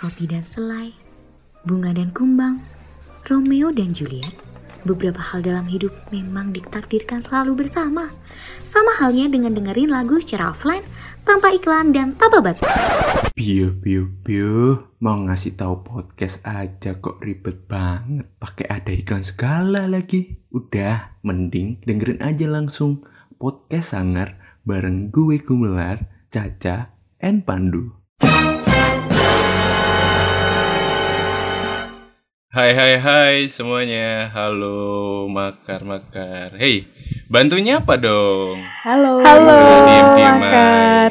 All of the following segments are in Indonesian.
roti dan selai, bunga dan kumbang, Romeo dan Juliet, beberapa hal dalam hidup memang ditakdirkan selalu bersama. Sama halnya dengan dengerin lagu secara offline, tanpa iklan dan tanpa batas. Piu piu piu, mau ngasih tahu podcast aja kok ribet banget. Pakai ada iklan segala lagi. Udah, mending dengerin aja langsung podcast sangar bareng gue Gumelar, Caca, and Pandu. Hai hai hai semuanya, halo makar makar. Hey, bantunya apa dong? Halo. Halo, Diem-dieman. Makar.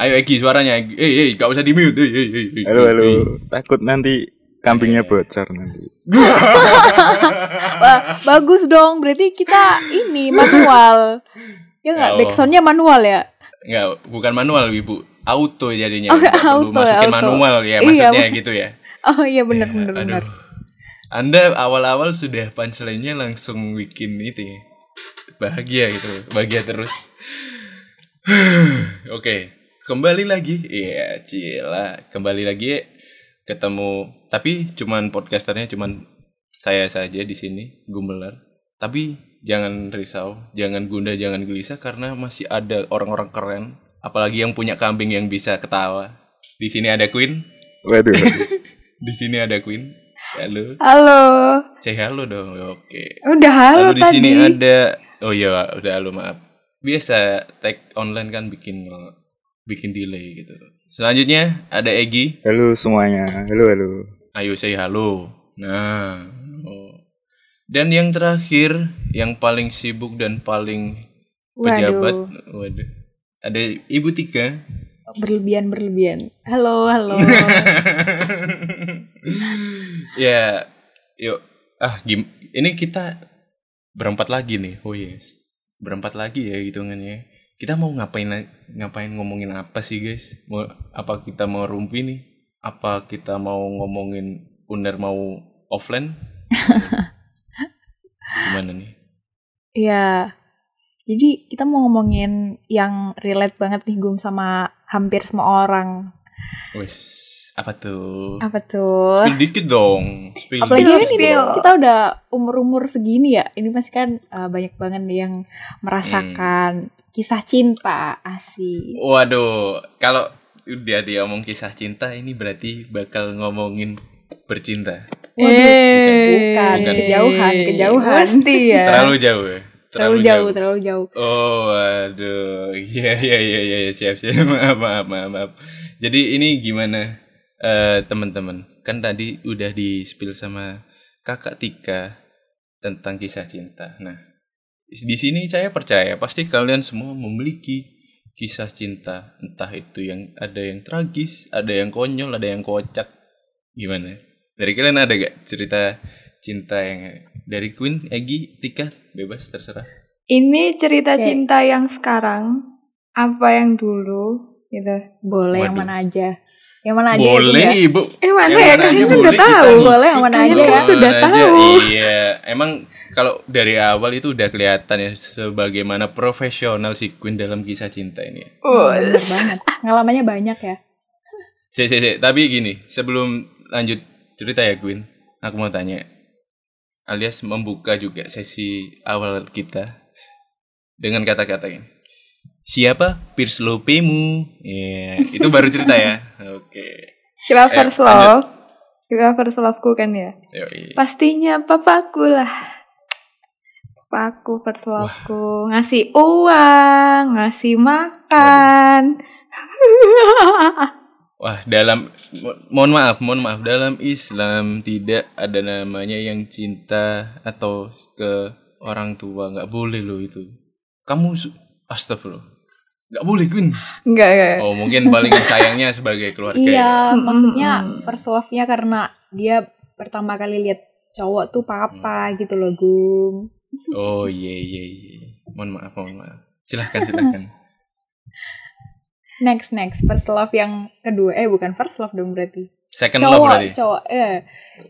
Ayo Egi suaranya. Egi. Eh, eh, gak usah di mute. Eh, eh, eh, eh, Halo halo, eh. takut nanti kambingnya bocor nanti. Wah, bagus dong. Berarti kita ini manual. Ya nggak? Oh. Backsoundnya manual ya? Enggak, bukan manual ibu. Auto jadinya. Oh, Nggak perlu auto ya, masukin auto. manual ya Iya, maksudnya gitu ya. Oh iya benar Ya, benar aduh. benar. Anda awal-awal sudah punchline-nya langsung bikin itu ya. Bahagia gitu, bahagia terus. Oke, kembali lagi. Iya, cila. Kembali lagi ya. ketemu tapi cuman podcasternya cuman saya saja di sini, Gumelar. Tapi jangan risau, jangan gunda, jangan gelisah karena masih ada orang-orang keren, apalagi yang punya kambing yang bisa ketawa. Di sini ada Queen, Waduh, di sini ada Queen. Halo. Halo. Say halo dong. Oke. Udah halo Lalu di tadi. sini ada Oh iya, udah halo maaf. Biasa tag online kan bikin bikin delay gitu. Selanjutnya ada Egi. halo semuanya, halo halo. Ayo say halo. Nah. oh. Dan yang terakhir yang paling sibuk dan paling pejabat. Waduh. Waduh. Ada Ibu Tika. Berlebihan berlebihan. Halo halo. ya, yuk. Ah, gim ini kita berempat lagi nih. Oh yes. Berempat lagi ya hitungannya. Kita mau ngapain ngapain ngomongin apa sih, guys? Mau apa kita mau rumpi nih? Apa kita mau ngomongin Uner mau offline? Gimana nih? Iya. Jadi kita mau ngomongin yang relate banget nih Gum sama hampir semua orang. Wes, apa tuh? Apa tuh? Spill dikit dong. Spill Apalagi kan ini spill. kita udah umur-umur segini ya. Ini pasti kan uh, banyak banget nih yang merasakan kisah cinta asik. Waduh, kalau udah dia ngomong kisah cinta ini berarti bakal ngomongin bercinta. Eh, bukan. Kejauhan, kejauhan. Mesti ya. Terlalu jauh ya. Terlalu jauh, terlalu jauh. Oh, waduh. Iya, iya, iya, iya, iya, siap, siap. Maaf, maaf, maaf, maaf. Jadi ini gimana eh teman-teman? Kan tadi udah di-spill sama Kakak Tika tentang kisah cinta. Nah, di sini saya percaya pasti kalian semua memiliki kisah cinta. Entah itu yang ada yang tragis, ada yang konyol, ada yang kocak. Gimana? Dari kalian ada gak cerita cinta yang dari Queen, Egi, Tika, bebas terserah. Ini cerita Kayak- cinta yang sekarang apa yang dulu gitu. Boleh yang Waduh. mana aja. Yang mana aja ya, Boleh ya? ibu. Eh mana Yang ya mana kalian aja kan udah tahu. Boleh yang mana aja ya. kan sudah aja, tahu. Iya, emang kalau dari awal itu udah kelihatan ya sebagaimana profesional si Queen dalam kisah cinta ini. Oh, banget. Ngalamannya banyak ya. Si, si, si. Tapi gini, sebelum lanjut cerita ya Queen, aku mau tanya. Alias membuka juga sesi awal kita dengan kata-kata ini. Siapa Pierce Lopemu? Iya, itu baru cerita ya. Oke. Sila Eh, first love. Sila first loveku kan ya. Yoi. Pastinya papaku lah. Papaku first loveku. Ngasih uang, ngasih makan. Wah, dalam mo- mohon maaf, mohon maaf, dalam Islam tidak ada namanya yang cinta atau ke orang tua, nggak boleh loh itu. Kamu astagfirullah. Nggak boleh, Queen. Enggak, enggak. Oh, mungkin paling sayangnya sebagai keluarga ya. Iya, Mm, maksudnya mm, mm. first love-nya karena dia pertama kali lihat cowok tuh papa gitu loh, Gum. Oh, iya iya iya. Mohon maaf, mohon maaf. Silahkan, silahkan. Next, next. First love yang kedua. Eh, bukan first love dong berarti. Second love Cowok, berarti. cowok. Eh,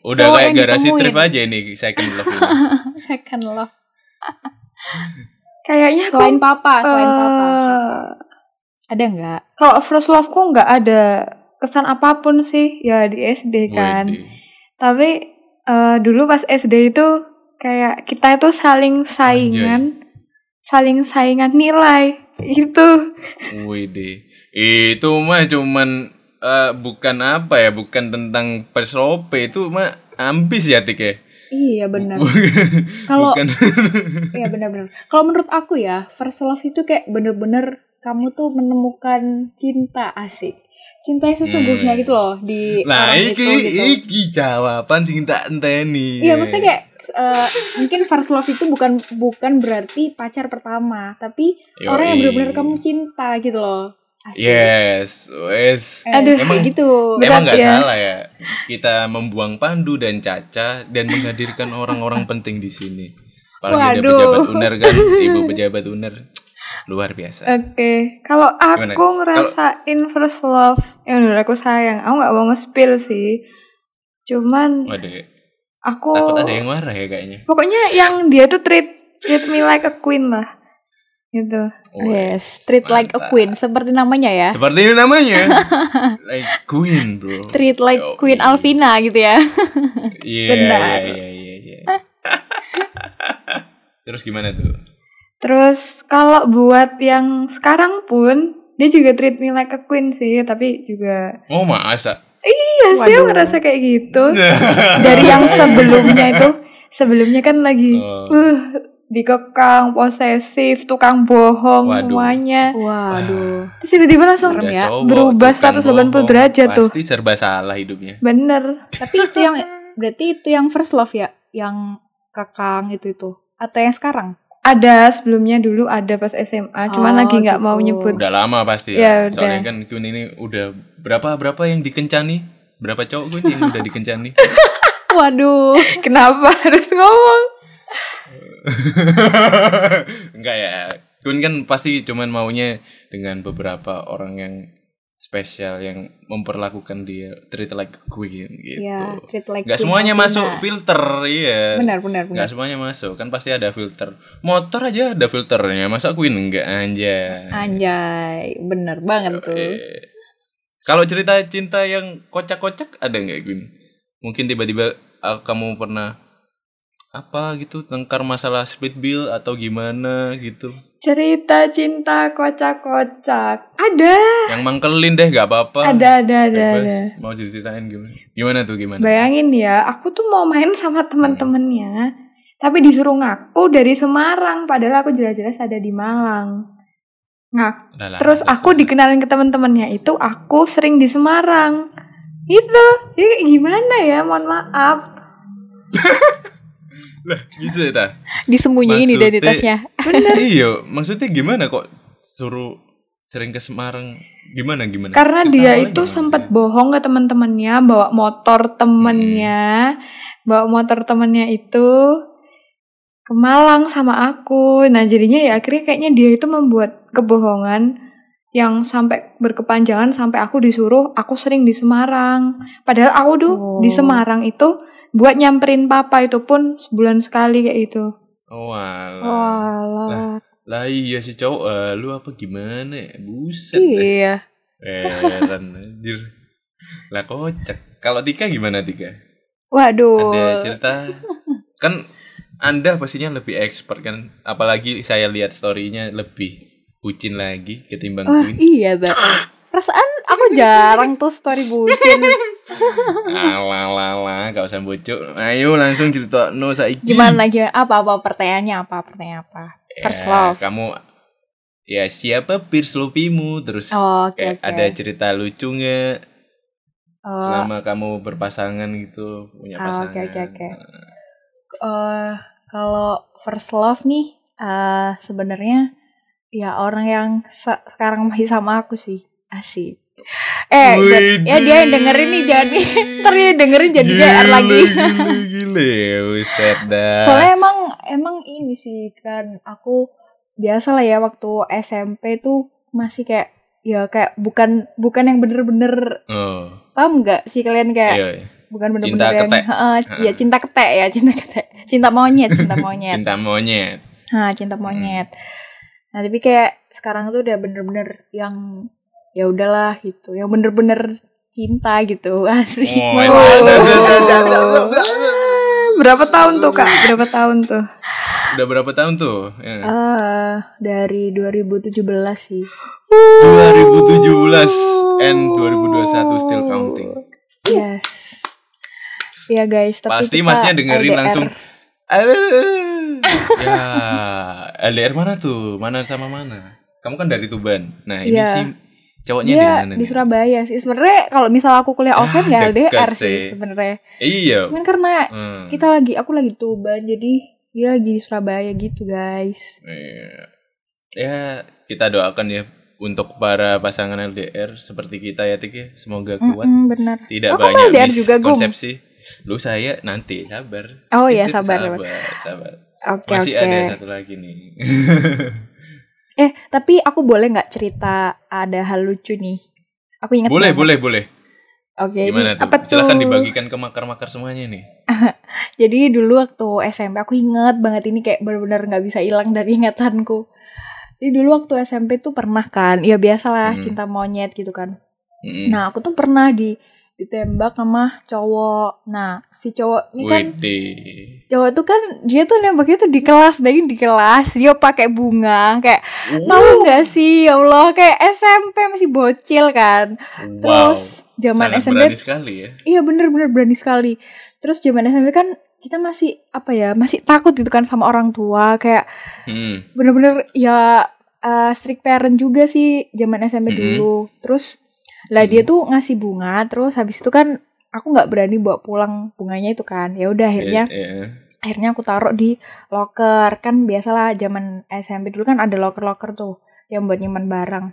Udah cowok kayak garasi ditemuin. trip aja ini second love. second love. Kayaknya aku Selain papa, selain papa. eh, siapa? Ada nggak? Kalau first loveku nggak ada kesan apa pun sih ya di SD kan. Widih. Tapi eh, dulu pas SD itu kayak kita itu saling saingan, saling saingan nilai itu. Widih. Itu mah cuman eh, bukan apa ya, bukan tentang perslope itu mah ambis ya Tik ya. Iya benar. Kalau. Iya benar-benar. Kalau menurut aku ya, first love itu kayak bener-bener kamu tuh menemukan cinta asik. Cinta yang sesungguhnya Hmm. gitu loh di Nah, orang iki itu gitu. iki jawaban sing tak enteni. Iya, maksudnya kayak eh, mungkin first love itu bukan bukan berarti pacar pertama, tapi Yoi. orang yang benar-benar kamu cinta gitu loh. Asik. Yes, wes. Eh, Aduh. kayak gitu. Emang nggak ya. salah ya kita membuang Pandu dan Caca dan menghadirkan orang-orang penting di sini. Apalagi ada Waduh. pejabat UNER kan, ibu pejabat UNER luar biasa. Oke, kalau Gimana? aku ngerasain first love, yang bener aku sayang, aku nggak mau nge-spill sih. Cuman Waduh, aku takut ada yang marah ya kayaknya. pokoknya yang dia tuh treat treat me like a queen lah. Gitu. Oh, Yes, treat like a Mantap. queen seperti namanya ya. Seperti ini namanya. like queen, bro. Treat like Yoi. Queen Alvina gitu ya. Iya, Benar. iya, iya, iya. Terus gimana tuh? Terus kalau buat yang sekarang pun dia juga treat me like a queen sih, tapi juga Oh, masa? iya sih aku Waduh. ngerasa kayak gitu. Dari yang sebelumnya itu, sebelumnya kan lagi Oh. uh dikekang, posesif, tukang bohong Waduh. semuanya. Waduh. Terus tiba-tiba langsung Serem Udah ya. cowok, berubah tukang 180 bohong, derajat tuh. Pasti serba salah hidupnya. bener. Tapi itu yang berarti itu yang first love ya, yang kakang itu itu atau yang sekarang? Ada sebelumnya dulu ada pas SMA, cuman Oh, lagi nggak mau gitu. nyebut. Udah lama pasti Ya, ya. Soalnya udah. kan Queen ini udah berapa berapa yang dikencani? Berapa cowok gue yang udah dikencani? Waduh. Kenapa harus ngomong? Enggak ya. Queen kan pasti cuman maunya dengan beberapa orang yang spesial yang memperlakukan dia treat like a queen gitu. Ya, treat like Enggak Queen semuanya Alvina. masuk filter, iya. Benar, benar, benar. Enggak semuanya masuk, kan pasti ada filter. Motor aja ada filternya, masa Queen enggak anjay. Anjay, bener banget tuh. Eh, Kalau cerita cinta yang kocak-kocak ada nggak Queen? Mungkin tiba-tiba ah, kamu pernah apa gitu tengkar masalah split bill atau gimana gitu. Cerita cinta kocak-kocak. Ada, Yang mangkelin deh nggak apa-apa. ada, ada, ada, Bebas. ada. Mau diceritain gimana? Gimana tuh gimana? Bayangin ya, aku tuh mau main sama temen-temennya, tapi disuruh ngaku dari Semarang, padahal aku jelas-jelas ada di Malang. Lah, Terus aku dikenalin ke temen-temennya itu aku sering di Semarang. Itu, ya gimana ya? Mohon maaf. lah bisa ta? Disembunyiin Maksudnya- identitasnya. iya, maksudnya gimana kok suruh sering ke Semarang? Gimana gimana? Karena Cerita dia itu sempat bohong ke teman-temannya bawa motor temennya, bawa motor temennya itu ke Malang sama aku. Nah jadinya ya akhirnya kayaknya dia itu membuat kebohongan yang sampai berkepanjangan sampai aku disuruh aku sering di Semarang. Padahal aku tuh di Oh. Semarang itu buat nyamperin papa itu pun sebulan sekali kayak itu. Oh, alah. Walah. Lah iya si cowok, eh, lu apa gimana ya? Buset. Iya. Heran anjir. Lah kocak. Kalau Tika gimana Tika? Waduh. Ada cerita? Kan Anda pastinya lebih expert kan? Apalagi saya lihat story-nya lebih bucin lagi ketimbang Wah, Queen. iya, Mbak. Perasaan aku jarang tuh story bucin. Lah, gak usah bocok. Ayo langsung cerita no saiki. Gimana gimana? Apa apa pertanyaannya apa? Pertanyaan apa? Ya, First love. Kamu ya siapa peers lovimu terus Oh, Oke kayak oke. ada cerita lucu nggak Oh, selama kamu berpasangan gitu punya Oh, pasangan. oke, oke, oke. eh, kalau first love nih, eh sebenarnya ya orang yang se- sekarang masih sama aku sih, asik. Eh, ja- ya dia yang dengerin nih ntar dia dengerin jadi GR lagi. Gile, gile, buset dah. Soalnya emang emang ini sih kan aku biasa lah ya waktu SMP tuh masih kayak ya kayak bukan bukan yang bener-bener oh, paham nggak sih kalian kayak iya, iya. bukan Cinta bener-bener yang ketek. Heeh, iya cinta ketek ya cinta ketek cinta monyet cinta monyet cinta monyet. nah cinta monyet nah tapi kayak sekarang tuh udah bener-bener yang ya udahlah gitu yang bener-bener cinta gitu asik Oh, Mau- emang. Berapa tahun tuh kak? Berapa tahun tuh? Udah berapa tahun tuh? Ya. Eh, dari 2017 sih 2017 and 2021 still counting. yes ya guys tapi Pasti kita masnya dengerin LDR. langsung. "Aduh." ya, LDR mana tuh? Mana sama mana? Kamu kan dari Tuban. Nah, ini Iya. sih cowoknya di dia mana? di? Surabaya sih sebenarnya kalau misal aku kuliah Ah, offline ya dekat LDR sih. sih sebenarnya Iya. cuman karena Hmm. kita lagi aku lagi di Tuban jadi dia lagi di Surabaya gitu guys Iya. Ya, kita doakan ya untuk para pasangan LDR seperti kita ya Tik ya. Semoga kuat. Mm-mm, benar Tidak kamu banyak LDR juga, Gum? konsepsi. Lu saya nanti sabar. oh iya sabar sabar, sabar. sabar. oke Masih oke ada satu lagi nih. eh tapi aku boleh nggak cerita ada hal lucu nih aku ingat boleh, banget. boleh, boleh. oke ini- Gimana tuh? apa Silahkan tuh? dibagikan ke makar-makar semuanya nih. Jadi dulu waktu SMP aku inget banget ini kayak benar-benar nggak bisa hilang dari ingatanku. Jadi dulu waktu SMP tuh pernah kan, ya biasalah Hmm. cinta monyet gitu kan. Mm-mm. Nah aku tuh pernah di ditembak sama cowok. Nah si cowok ini kan cowok tuh kan dia tuh nembaknya tuh di kelas, bayangin di kelas dia pakai bunga kayak malu nggak sih ya Allah kayak SMP masih bocil kan. Wow. Terus zaman Sangat SMP berani sekali ya. Iya bener-bener berani sekali. Terus zaman SMP kan kita masih apa ya masih takut gitu kan sama orang tua kayak Hmm. bener-bener ya eh, strict parent juga sih zaman SMP Mm-mm. dulu. Terus lah dia tuh ngasih bunga terus habis itu kan aku nggak berani bawa pulang bunganya itu kan. Ya udah akhirnya Iya, iya. akhirnya aku taruh di locker kan biasalah zaman SMP dulu kan ada locker-locker tuh yang buat nyimpan barang.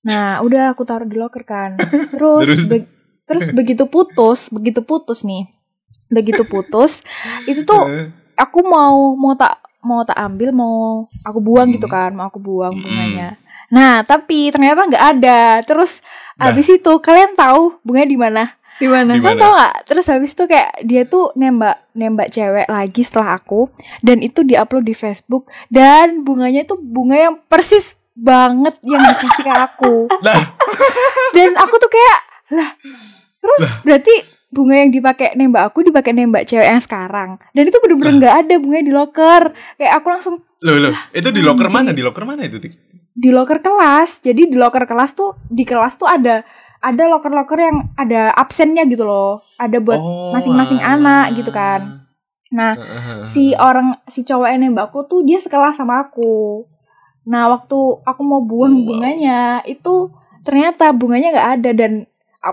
Nah udah aku taruh di locker kan. Terus Terus? be- terus begitu putus begitu putus nih begitu putus itu tuh aku mau mau tak mau tak ambil mau aku buang gitu Hmm. kan mau aku buang Hmm. Nah tapi ternyata nggak ada. Terus Nah. abis itu kalian tahu bunganya di mana? Di mana? Mana? tau gak? Terus habis itu kayak dia tuh nembak nembak cewek lagi setelah aku dan itu diupload di Facebook dan bunganya itu bunga yang persis banget yang dikasih ke aku. Lah. Dan aku tuh kayak lah terus berarti bunga yang dipakai nembak aku dipakai nembak cewek yang sekarang dan itu bener-bener nggak ada bunganya di locker kayak aku langsung Loh, loh. Itu di locker mana? Di locker mana itu, Tik? Di locker kelas jadi di locker kelas tuh di kelas tuh ada ada locker-locker yang ada absennya gitu loh ada buat Oh, masing-masing alah. anak gitu kan. Nah, Heeh. si orang si cowok yang nembakku tuh dia sekelas sama aku. Nah, waktu aku mau buang Wow. bunganya itu ternyata bunganya nggak ada dan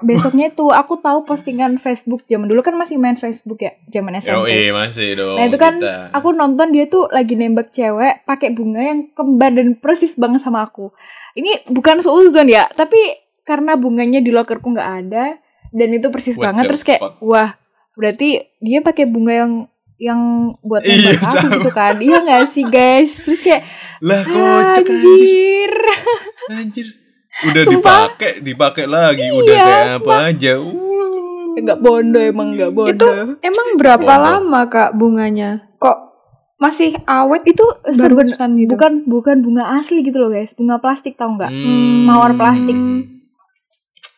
besoknya itu aku tahu postingan Facebook zaman dulu kan masih main Facebook ya zaman Yo, SMP. iya masih dong. Nah, itu kan kita. Aku nonton dia tuh lagi nembak cewek pakai bunga yang kembar dan persis banget sama aku. Ini bukan seuzon ya, tapi karena bunganya di lokerku nggak ada dan itu persis What banget terus kayak fuck? wah berarti dia pakai bunga yang yang buat Iya, nembak aku sama. gitu kan iya nggak sih guys terus kayak lah kocak anjir Anjir. Udah dipakai, dipakai lagi. Udah Iya, kayak apa aja. Uh. nggak bondo emang nggak bondo Itu emang berapa Bodoh. lama kak bunganya? Kok masih awet? itu Barusan gitu. bukan bukan bunga asli gitu loh guys bunga plastik tau nggak Hmm. mawar plastik.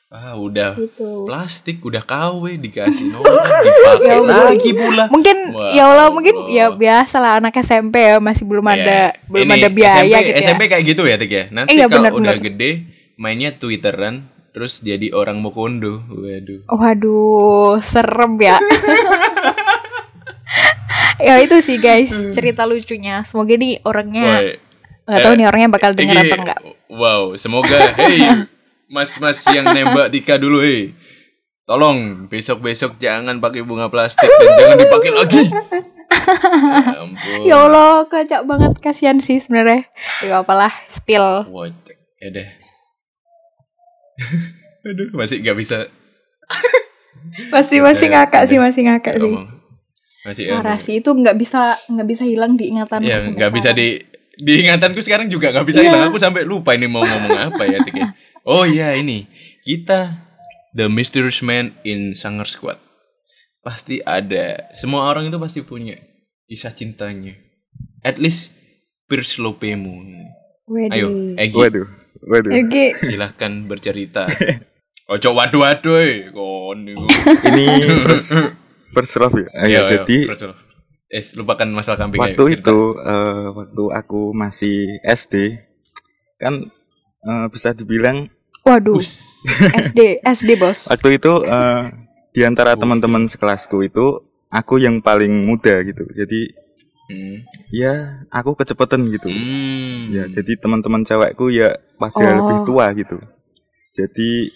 Ah, udah gitu plastik, udah KW dikasih nomor, dipakai Ya lagi pula. mungkin Wah, ya Allah mungkin ya biasa lah anak SMP ya masih belum ada Ya, belum ini ada biaya SMP, gitu ya. SMP kayak gitu ya, Tik ya. Nanti Iya, kalau benar, udah gede mainnya Twitteran terus jadi orang Mokondo. Waduh. Waduh, serem ya. ya itu sih guys cerita lucunya. Semoga nih orangnya nggak tahu eh, nih orangnya bakal denger Ini- apa enggak. Wow, semoga hey mas-mas yang nembak Tika dulu hey. Tolong besok-besok jangan pakai bunga plastik dan jangan dipakai lagi. ya ampun. Ya Allah, kocak banget kasihan sih sebenarnya. Ya apalah, spill. Wojek. Ya deh. Aduh, masih nggak bisa Masih masih ngakak sih, masih ngakak sih. Masih ya, Parah sih itu nggak bisa nggak bisa hilang di ingatan. Ya, aku nggak bisa di di ingatanku sekarang juga nggak bisa Iya. hilang. Aku sampai lupa ini mau ngomong apa ya, Tik. ya. Oh iya ini kita The Mysterious Man in Sanger Squad. Pasti ada. Semua orang itu pasti punya kisah cintanya. At least Pierce Lopemu. Ayo, Egi, Waduh, waduh. Oke, silahkan bercerita. Ojo waduh waduh eh. kon. Ini first first love ya. Ya, Iya, iya, jadi terus. Eh, lupakan masalah kambing waktu ayo, itu eh, waktu aku masih SD kan eh, bisa dibilang Waduh, Us. SD, SD bos. waktu itu eh, di antara teman-teman sekelasku itu aku yang paling muda gitu. Jadi Hmm. ya aku kecepatan gitu. Hmm. Ya, jadi teman-teman cewekku ya pada Oh. lebih tua gitu. Jadi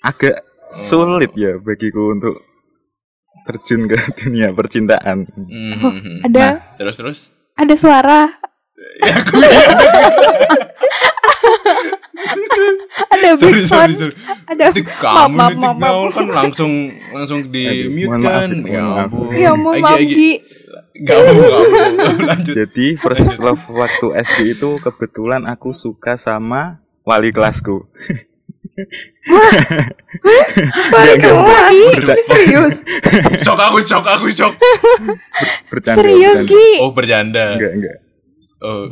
agak sulit ya bagiku untuk terjun ke dunia percintaan. Hmm, Oh, ada terus terus. ada suara, Ya, aku ada sorry big sorry sorry. ada kamu maaf, maaf, maaf. kan langsung langsung di Aduh, mute kan. Ya ampun. Ya Agi, maaf. Gi. Gak mau, mau. Lanjut. Jadi first love waktu SD itu kebetulan aku suka sama wali kelasku. Enggak, kelas. Ini serius. Shock aku, shock aku, shock. bercanda. Serius. Gi. Oh, bercanda. Enggak, enggak. Oh.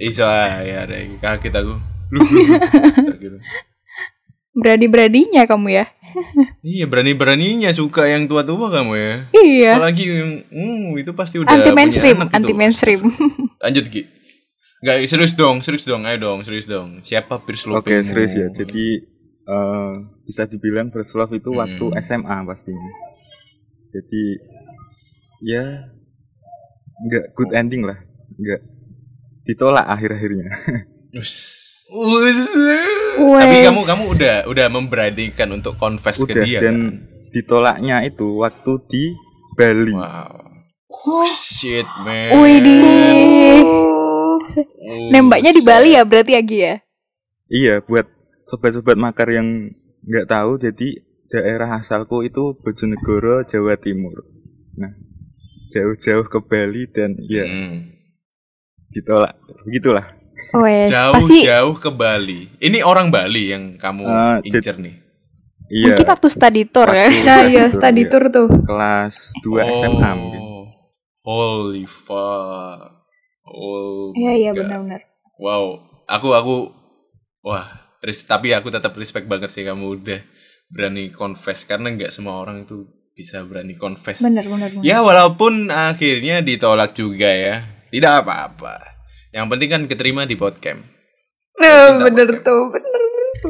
Iso ya ada kaget aku. Gitu. Berani-beraninya kamu ya. Iya, berani-beraninya suka yang tua-tua kamu ya. Iya. Apalagi yang hmm, itu pasti udah Anti mainstream, anak gitu. anti mainstream. Lanjut Ki. Enggak, serius dong, serius dong, ayo dong, serius dong. Siapa Pierce Oke, Lopez? serius ya. Jadi eh, bisa dibilang first love itu Hmm. waktu SMA pastinya. Jadi ya enggak good ending lah. Enggak ditolak akhir-akhirnya. Tapi kamu kamu udah udah memberanikan untuk confess ke dia dan kan? ditolaknya itu waktu di Bali. Wow. Oh, shit, man. Widih. Oh, Nembaknya di. Bali ya berarti ya Gi ya. Iya, buat sobat-sobat makar yang nggak tahu, jadi daerah asalku itu Bojonegoro, Jawa Timur. Nah, jauh-jauh ke Bali dan ya Hmm. ditolak. Begitulah. Wes, Jauh pasti jauh ke Bali. Ini orang Bali yang kamu jad- incer nih. Iya, mungkin waktu study tour ya. Nah, iya study iya. tour tuh. kelas 2 SMA mungkin. Oh, Holy fuck. Oh. Iya iya benar-benar. Wow, aku aku wah, res- tapi aku tetap respect banget sih kamu udah berani confess karena nggak semua orang itu bisa berani confess. Benar benar benar. Ya walaupun akhirnya ditolak juga ya, tidak apa-apa. Yang penting kan keterima di podcast. Nah, bener podcast. tuh, bener.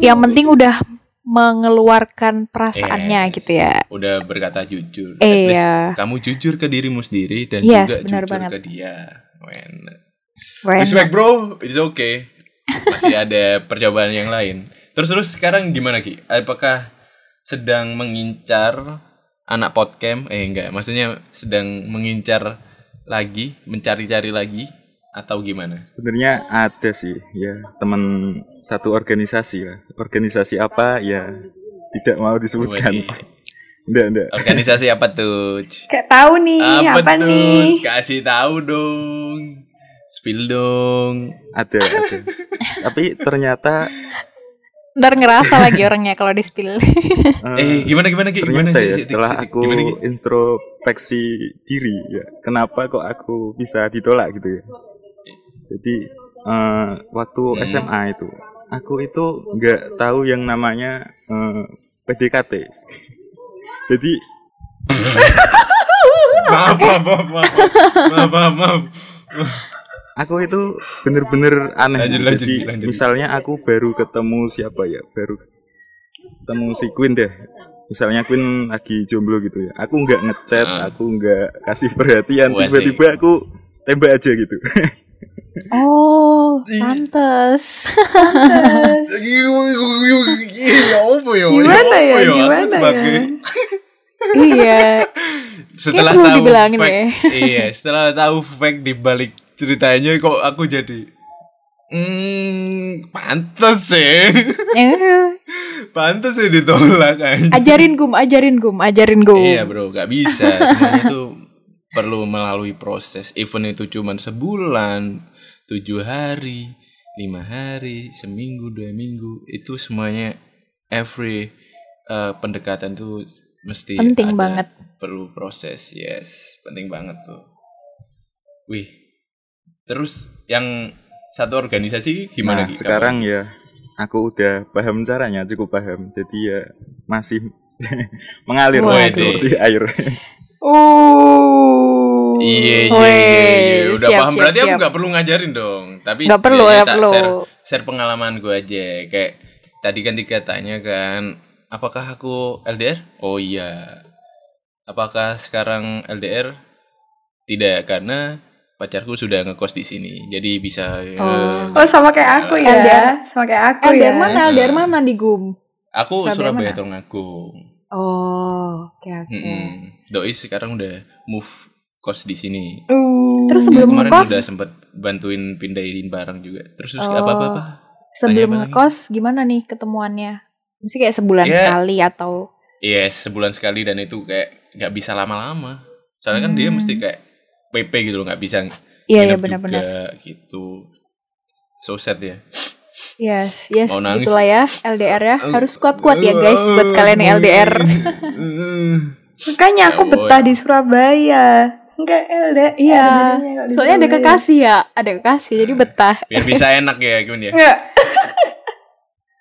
Yang penting udah mengeluarkan perasaannya Yes. gitu ya. Udah berkata jujur. At least Iya. Kamu jujur ke dirimu sendiri dan Yes, juga benar jujur banget. ke dia. Men. Keren. Respect bro, it's okay. Masih ada percobaan yang lain. Terus terus sekarang gimana Ki? Apakah sedang mengincar anak podcast? Eh enggak, maksudnya sedang mengincar lagi, mencari-cari lagi atau gimana? Sebenarnya ada sih, ya teman satu organisasi lah. Organisasi apa ya tidak mau disebutkan. Enggak, enggak. Organisasi apa tuh? Kayak tahu nih, apa, tuh? nih? Kasih tahu dong. Spill dong. Ada, ada. Tapi ternyata Ntar ngerasa lagi orangnya kalau di spill. eh, Eh, gimana gimana Ki? Gimana ternyata sih, ya sih, setelah sih, aku gimana, introspeksi diri ya kenapa kok aku bisa ditolak gitu ya jadi eh, waktu Hmm. SMA itu aku itu nggak tahu yang namanya eh, PDKT jadi Maaf, maaf, maaf, maaf, maaf, maaf, maaf. aku itu bener-bener aneh. Lanjut, lanjut, jadi lanjut. misalnya aku baru ketemu siapa ya? Baru ketemu si Queen deh. Misalnya Queen lagi jomblo gitu ya. Aku nggak ngechat Ah. aku nggak kasih perhatian. Tiba-tiba aku tembak aja gitu Oh, pantes. Iya, apa ya? Gimana ya, Aku gimana ya? iya. Setelah tahu dibilangin fact, ya. iya, setelah tahu fact di balik ceritanya kok aku jadi Hmm, pantes sih. Eh, pantes sih ditolak aja. ajarin gum, ajarin gum, ajarin gum. Iya bro, gak bisa. Semuanya itu perlu melalui proses. Event itu cuma sebulan, tujuh hari, lima hari, seminggu, dua minggu. Itu semuanya every eh, pendekatan tuh mesti Penting ada, banget. Perlu proses, yes, penting banget tuh. Wih, terus yang satu organisasi gimana? nah sekarang ya aku udah paham caranya, cukup paham. Jadi ya masih mengalir Waduh. seperti air. Oh. Iya, iya, Weh, iya, iya. Udah siap, paham siap, berarti aku siap. nggak perlu ngajarin dong. Tapi Nggak perlu, tak perlu. Share, share pengalaman gue aja. Kayak tadi kan Tika tanya kan, apakah aku LDR? Oh iya. Apakah sekarang LDR? Tidak, karena pacarku sudah ngekos di sini. Jadi bisa ya, Oh. Oh sama kayak aku ya. LDR. Sama kayak aku LDR ya. mana? LDR mana di Gum? Aku Surabaya Surabaya? Tulungagung. Oh, oke oke. Mm-mm. Doi sekarang udah move kos di sini. Uh. Terus sebelum kemarin ngekos, udah sempet bantuin pindahin barang juga. Terus terus Oh. apa apa apa? sebelum ngekos gimana nih ketemuannya? Mesti kayak sebulan Ya. sekali atau Yes, sebulan sekali dan itu kayak nggak bisa lama-lama. Soalnya kan dia Hmm. mesti kayak PP gitu loh, nggak bisa Iya iya nginep benar-benar. juga gitu. So sad ya. Yes, yes, Mau nangis. itulah ya LDR ya. Harus kuat-kuat ya guys buat kalian yang LDR. Makanya aku Ya, betah di Surabaya. Enggak LDR. Iya, soalnya ada kekasih ya, ada kekasih jadi betah. Biar bisa enak ya, gimana ya? Enggak.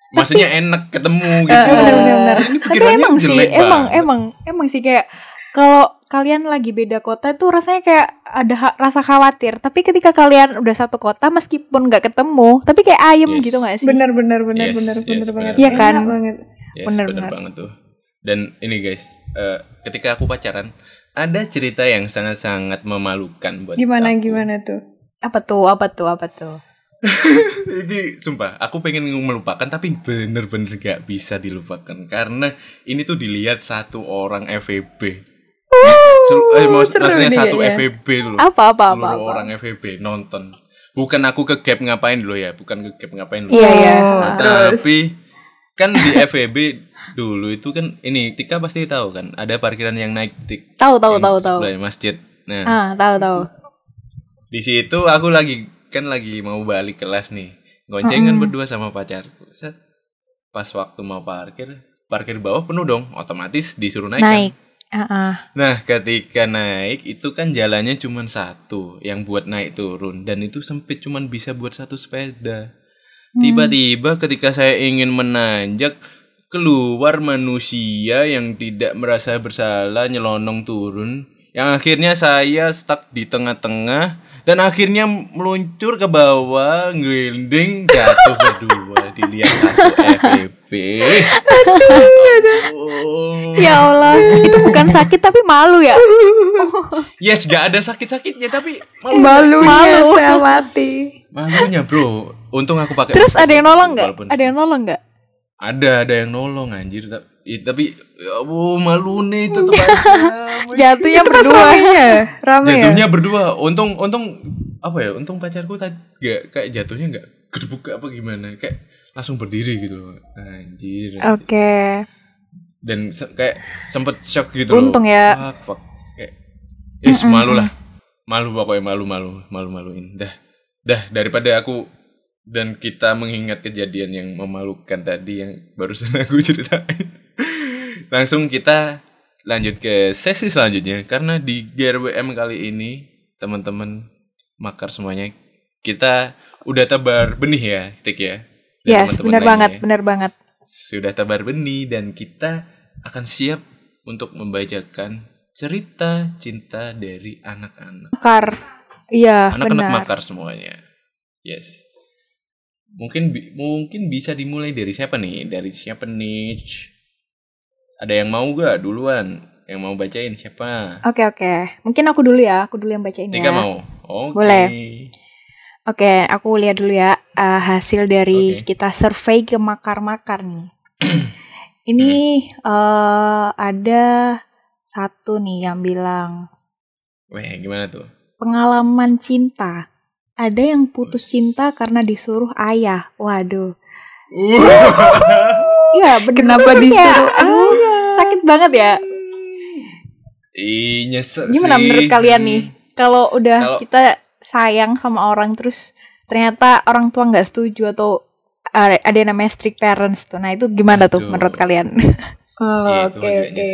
Maksudnya enak ketemu gitu. Eh, Bener-bener. Ini Tapi emang sih, emang banget. emang emang sih kayak kalau kalian lagi beda kota itu rasanya kayak ada ha- rasa khawatir. Tapi ketika kalian udah satu kota meskipun nggak ketemu, tapi kayak ayem Yes. gitu gak sih? Bener bener bener Yes, bener yes, bener bener. banget. Iya kan? Enak banget. Yes, Bener, bener, bener. banget tuh. Dan ini guys, eh, ketika aku pacaran, ada cerita yang sangat-sangat memalukan buat Gimana aku. gimana tuh? Apa tuh? Apa tuh? Apa tuh? Ini sumpah, aku pengen melupakan tapi bener-bener gak bisa dilupakan karena ini tuh dilihat satu orang FEB. Sel- eh, maksudnya nih satu kayaknya. FEB dulu. Apa apa apa? Seluruh apa? orang FEB nonton. Bukan aku ke gap ngapain dulu ya, bukan ke gap ngapain dulu. Iya iya. Oh, terus? Tapi kan di FEB dulu itu kan ini Tika pasti tahu kan, ada parkiran yang naik tik. Tahu tahu tahu tahu. masjid. Nah, Ah tahu tahu. di situ aku lagi kan lagi mau balik kelas nih goncengan Mm-mm. berdua sama pacarku Set. pas waktu mau parkir parkir bawah penuh dong otomatis disuruh naik, kan? Naik. Ah ah. nah ketika naik itu kan jalannya cuma satu yang buat naik turun dan itu sempit cuman bisa buat satu sepeda Hmm. tiba-tiba ketika saya ingin menanjak keluar manusia yang tidak merasa bersalah nyelonong turun yang akhirnya saya stuck di tengah-tengah dan akhirnya meluncur ke bawah ngelinding jatuh berdua dilihat satu FEB Oh. Ya Allah, itu bukan sakit tapi malu ya. yes gak ada sakit-sakitnya tapi Malunya Malu. saya mati. malunya bro untung aku pakai Terus ada yang nolong nggak? Ada yang nolong nggak? Ada ada yang nolong anjir tapi ya, tapi ya ampun, malu nih tetep aja Jatuhnya Itu pas berdua. ramenya, rame ya. jatuhnya berdua untung untung apa ya untung pacarku tadi gak kayak jatuhnya nggak gedebuk apa gimana kayak langsung berdiri gitu anjir Oke. dan se- kayak sempet shock gitu Untung loh. ya. Fuck, fuck. kayak is Mm-mm. malu lah malu pokoknya malu malu malu maluin dah dah daripada aku dan kita mengingat kejadian yang memalukan tadi yang barusan aku ceritain langsung kita lanjut ke sesi selanjutnya karena di GRWM kali ini teman-teman makar semuanya kita udah tebar benih ya Tik ya Dan Yes, benar banget, ya benar banget. sudah tebar benih dan kita akan siap untuk membacakan cerita cinta dari anak-anak. Makar. Iya, Anak-anak makar semuanya. Yes. Mungkin bi- mungkin bisa dimulai dari siapa nih? Dari siapa nih? Ada yang mau gak duluan? Yang mau bacain siapa? Oke, oke. Mungkin aku dulu ya, aku dulu yang bacain Tika ya. mau? Oke. Boleh. Oke, aku lihat dulu ya eh, hasil dari Oke. kita survei ke makar-makar nih. Ini eh, ada satu nih yang bilang Weh, gimana tuh? pengalaman cinta. Ada yang putus cinta karena disuruh ayah. Waduh. Iya, bener Kenapa Kayak, disuruh aduh, Sakit banget ya. Ih, nyesek Gimana sih. menurut kalian nih? Kalau udah Kalau- kita sayang sama orang terus ternyata orang tua nggak setuju atau ada yang namanya strict parents tuh. Nah, itu gimana tuh Aduh. menurut kalian? Oh, Iya, itu Oke oke.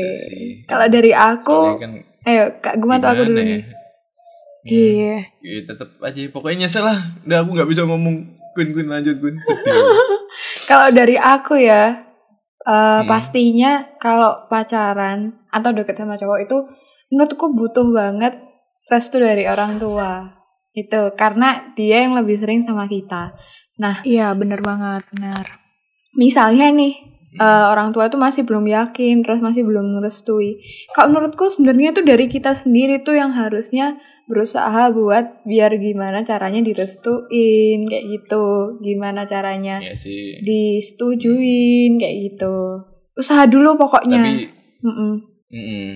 Kalau dari aku, kan ayo Kak Guma tuh aku dulu nih. Ya? Iya. Ya, tetep aja pokoknya nyesel lah. Udah aku nggak bisa ngomong Queen Queen lanjut Queen. Kalau dari aku ya, eh, Hmm. pastinya kalau pacaran atau deket sama cowok itu menurutku butuh banget restu dari orang tua. Itu karena dia yang lebih sering sama kita. Iya, bener banget, bener. Misalnya nih, eh, orang tua itu masih belum yakin, terus masih belum ngerestui. Kalau menurutku sebenarnya tuh dari kita sendiri tuh yang harusnya berusaha buat biar gimana caranya direstuin kayak gitu, gimana caranya ya sih disetujuin kayak gitu. Usaha dulu pokoknya. tapi Mm-mm. mm-mm.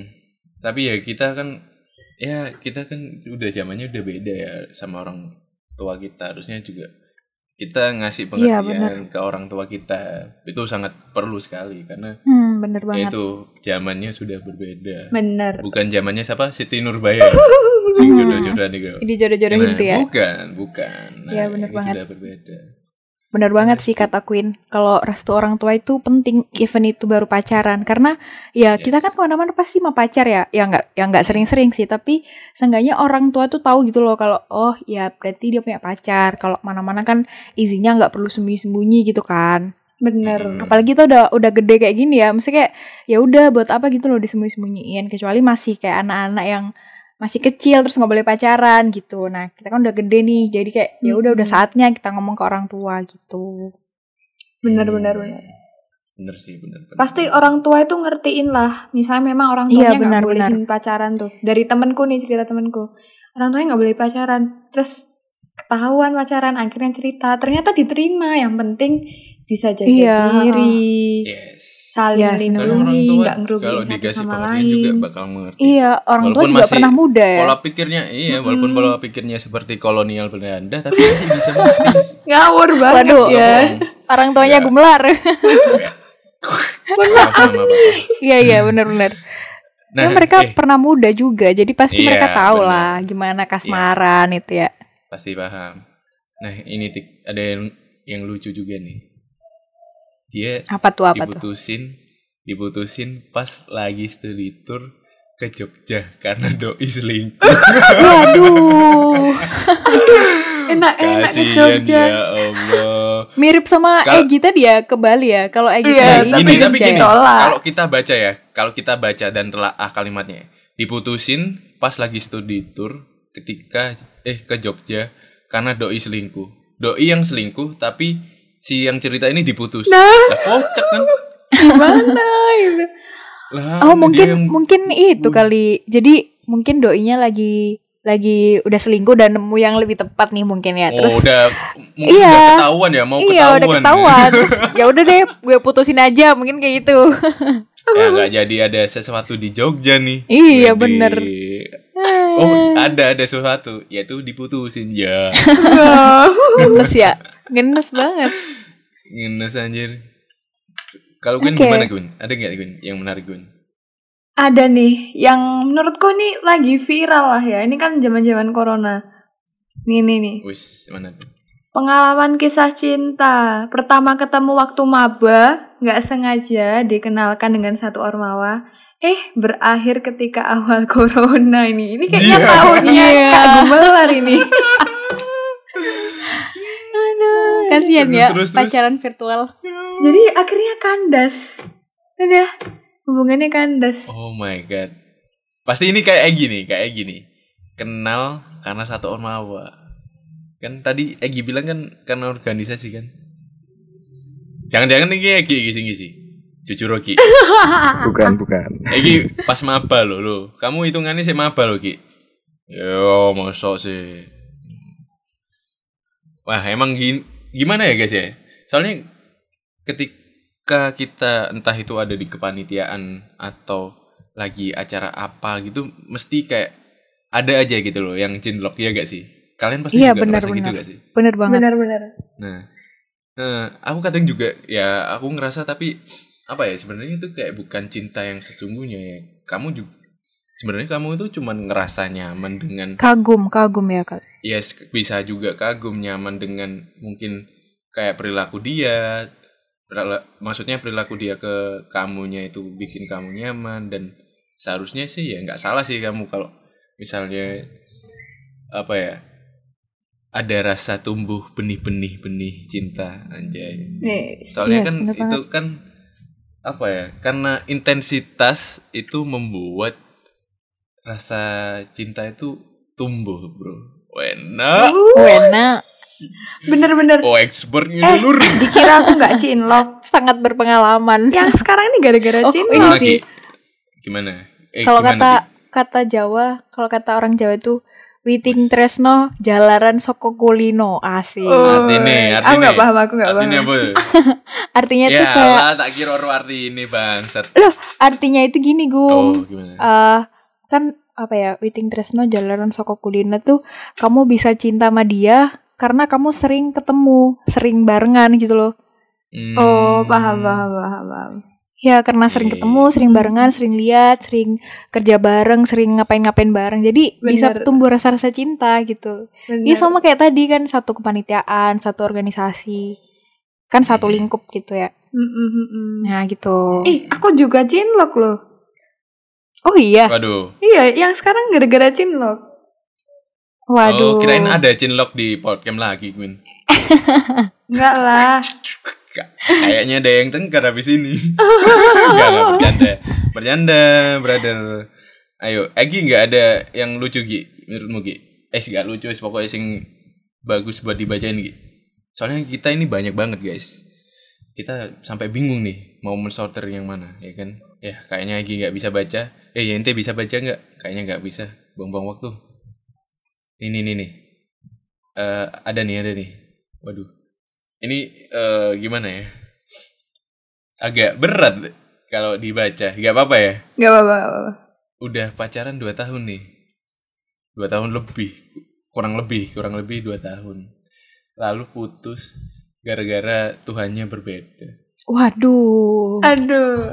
tapi ya kita kan ya kita kan udah zamannya udah beda ya sama orang tua kita harusnya juga kita ngasih Iya, pengertian ke orang tua kita itu sangat perlu sekali karena Hmm, bener ya banget. itu zamannya sudah berbeda Bener. bukan zamannya siapa Siti Nurbaya sing jodoh-jodohan itu Ini jodoh-jodohin Nah, ya. bukan bukan nah, Iya, bener ini banget. sudah berbeda Bener banget sih kata Queen. Kalau restu orang tua itu penting, even itu baru pacaran. Karena ya kita kan ke mana-mana pasti mau pacar ya. Ya nggak, ya nggak sering-sering sih. Tapi seenggaknya orang tua tuh tahu gitu loh kalau oh ya berarti dia punya pacar. Kalau mana-mana kan izinnya nggak perlu sembunyi-sembunyi gitu kan. Bener. Mm. Apalagi tuh udah udah gede kayak gini ya. Maksudnya kayak ya udah buat apa gitu loh disembunyi-sembunyiin. Kecuali masih kayak anak-anak yang masih kecil terus nggak boleh pacaran gitu. Nah kita kan udah gede nih. Jadi kayak ya udah udah Mm-mm. saatnya kita ngomong ke orang tua gitu. Bener, Hmm, bener, bener. bener sih bener, bener. Pasti orang tua itu ngertiin lah. Misalnya memang orang Iya, tuanya nggak benar, bolehin pacaran tuh. Dari temenku nih cerita temenku. Orang tuanya nggak boleh pacaran. Terus ketahuan pacaran akhirnya cerita. Ternyata diterima. Yang penting bisa jaga Iya. diri. yes Saling Yes, Karena bener. orang lindungi. tua Nggak ngerugiin kalau dikasih sama pengertian juga lain. bakal mengerti Iya, orang tua Walaupun juga masih pernah muda ya. pola pikirnya iya Mm-mm. walaupun pola pikirnya seperti kolonial Belanda tapi masih bisa mengerti Ngawur banget Waduh. ya. Orang tuanya Ya. gumelar. Maaf. Iya iya benar-benar. nah Kan mereka eh, pernah muda juga, jadi pasti Iya, mereka tahu benar. lah gimana kasmaran itu ya. pasti paham nah ini Tik, ada yang yang lucu juga nih dia Apa tuh apa tuh? diputusin diputusin pas lagi studi tour ke Jogja karena doi selingkuh Waduh, Enak-enak ke Jogja. ya Allah mirip sama Kalau- Egi tadi ya ke Bali ya. Kalau Egi Iya, ke Bali tapi gini tapi Jogja gini ya. Kalau kita baca ya kalau kita baca dan telaah kalimatnya diputusin pas lagi studi tour ketika eh ke Jogja karena doi selingkuh doi yang selingkuh tapi si yang cerita ini diputus Nah. lah kocak kan Gimana itu? lah Oh mungkin yang- mungkin itu kali. Jadi mungkin doinya lagi lagi udah selingkuh dan nemu yang lebih tepat nih mungkin ya. oh Terus udah mungkin Iya. udah ketahuan ya mau iya ketahuan udah ketahuan. Terus ya udah deh gue putusin aja mungkin kayak gitu. ya nggak jadi ada sesuatu di Jogja nih Iya, Jadi- bener. oh ada ada sesuatu yaitu diputusin ya Gemes ya. Gemes banget. Ngenes anjir. Kalau Gun Oke. gimana Gun? Ada nggak Gun yang menarik Gun? Ada nih yang menurutku nih lagi viral lah ya. Ini kan zaman-zaman corona. Nih nih nih. Wis mana tuh? Pengalaman kisah cinta. Pertama ketemu waktu maba, nggak sengaja dikenalkan dengan satu ormawa. Eh, berakhir ketika awal corona ini. Ini kayaknya Iya. tahunnya Iya. Kak Gumelar ini. Aduh, kasihan Terus, ya terus, terus. pacaran virtual. Jadi akhirnya kandas. Udah, hubungannya kandas. Oh my god. Pasti ini kayak Egi nih, kayak Egi nih. Kenal karena satu ormawa. Kan tadi Egi bilang kan karena organisasi kan. Jangan-jangan ini Egi Egi sing isi. Jujur Egi. Bukan, bukan. Egi pas maba lo lo. Kamu hitungannya sih maba lo Ki. Yo, mosok sih. Wah, emang gin- gimana ya guys ya? Soalnya ketika kita entah itu ada di kepanitiaan atau lagi acara apa gitu, mesti kayak ada aja gitu loh yang cinlok ya gak sih? Kalian pasti Iya, juga benar, ngerasa gitu gak sih? Bener banget. Benar-benar. Nah, nah, aku kadang juga ya aku ngerasa tapi apa ya sebenarnya itu kayak bukan cinta yang sesungguhnya ya. Kamu juga sebenarnya kamu itu cuman ngerasa nyaman dengan Kagum, kagum ya kak. yes bisa juga kagum nyaman dengan mungkin kayak perilaku dia maksudnya perilaku dia ke kamunya itu bikin kamu nyaman dan seharusnya sih ya nggak salah sih kamu kalau misalnya apa ya ada rasa tumbuh benih-benih benih cinta anjay. Yes, Soalnya yes, kan itu banget. kan apa ya? Karena intensitas itu membuat rasa cinta itu tumbuh, Bro. Wena. Wena Bener-bener. Oh, expert Eh, ngilur. dikira aku nggak cinlok. sangat berpengalaman. Yang sekarang ini gara-gara Oh, cinlok. sih. Gimana? Eh, Kalau kata Ki? kata Jawa, kalau kata orang Jawa itu Witing Tresno Jalaran Soko Kulino asik. Oh, Artine, Aku nggak artine. paham, aku paham. Artinya apa? Artinya itu ya kayak lah, tak kira orang arti ini bangsat. artinya itu gini, Oh, Gum. gimana? Eh, kan apa ya Witing Tresno Jalaran Soko Kulino tuh kamu bisa cinta sama dia karena kamu sering ketemu, sering barengan gitu loh. Oh, Hmm. paham, paham, paham, paham. Ya karena sering Iya, ketemu, iya. sering barengan, sering lihat, sering kerja bareng, sering ngapain-ngapain bareng. Jadi bisa Bener. tumbuh rasa-rasa cinta gitu. Iya sama kayak tadi kan satu kepanitiaan, satu organisasi. Kan satu Hmm. lingkup gitu ya. Mm, mm, mm, mm. Nah gitu. Ih, aku juga cinlok loh. Oh iya. Waduh. Iya, yang sekarang gara-gara cinlok. Waduh. Oh, kirain ada chinlock di podcast lagi, Queen. Enggak lah. Ka- Kayaknya ada yang tengkar habis ini. Enggak, enggak bercanda. Bercanda, brother. Ayo, Egi nggak ada yang lucu Gi menurutmu Gi? Eh, sih nggak lucu, pokoknya sing bagus buat dibacain Gi. Soalnya kita ini banyak banget guys. Kita sampai bingung nih mau mensorter yang mana, ya kan? Ya, kayaknya Egi nggak bisa baca. Eh, ya ente bisa baca nggak? Kayaknya nggak bisa. Buang-buang waktu. Ini nih nih. Eh, ada nih, ada nih. Waduh. Ini eh, gimana ya? Agak berat kalau dibaca. Gak apa-apa ya? Nggak apa-apa. Udah pacaran 2 tahun nih. 2 tahun lebih. Kurang lebih, kurang lebih 2 tahun. Lalu putus gara-gara Tuhannya berbeda. Waduh. Aduh.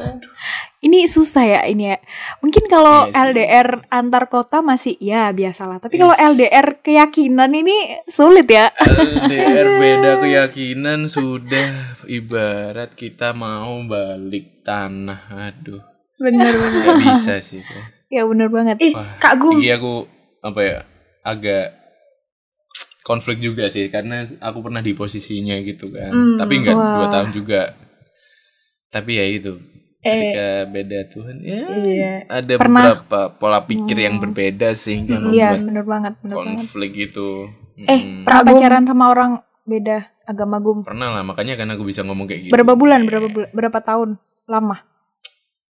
Ini susah ya ini ya. Mungkin kalau Iya sih. LDR antar kota masih ya biasalah. Tapi Yes. kalau LDR keyakinan ini sulit ya. LDR beda keyakinan sudah ibarat kita mau balik tanah. Aduh, Bener bener. gak bisa sih. kok. Ya bener banget. Ih, Wah, Kak Gum. Iya aku apa ya agak konflik juga sih karena aku pernah di posisinya gitu kan. Hmm, Tapi enggak wah. dua tahun juga. Tapi ya itu Eh, ketika beda Tuhan ya iya. ada Pernah- beberapa pola pikir yang Hmm. berbeda sehingga Iya, membuat bener banget, bener banget. konflik itu. Eh, Mm-mm. Pernah pacaran sama orang beda agama Gum. pernah lah makanya kan aku bisa ngomong kayak gitu. Berapa bulan? Berapa bulan? Berapa tahun? Lama.